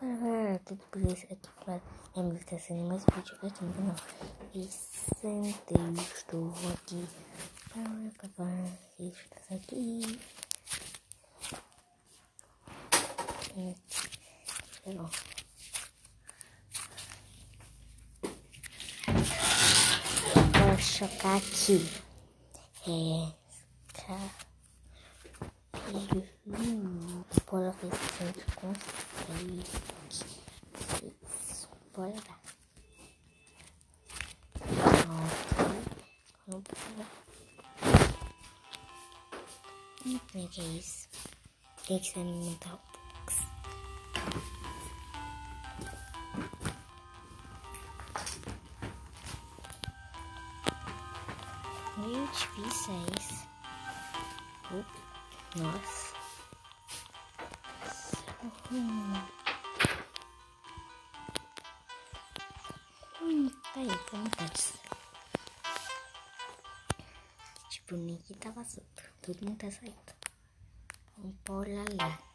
Galera, tudo beleza? Aqui para Emily está sendo mais vídeo aqui no canal. E sentei, estou aqui para acabar isso aqui. Legal. Vou chocar aqui. É. Cabelo. Bora ver se gente consegue. Isso. Bora lá. Pronto. Vamos Hum, como é que é isso? Tem que ser mental. Meio difícil é isso. Nossa. Hum. Tá aí, tá disso? Tipo, ninguém tava solto. Todo mundo tá saindo. Vamos por lá.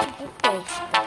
de peste.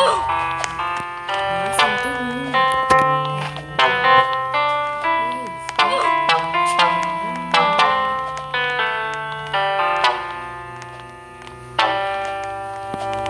Oh!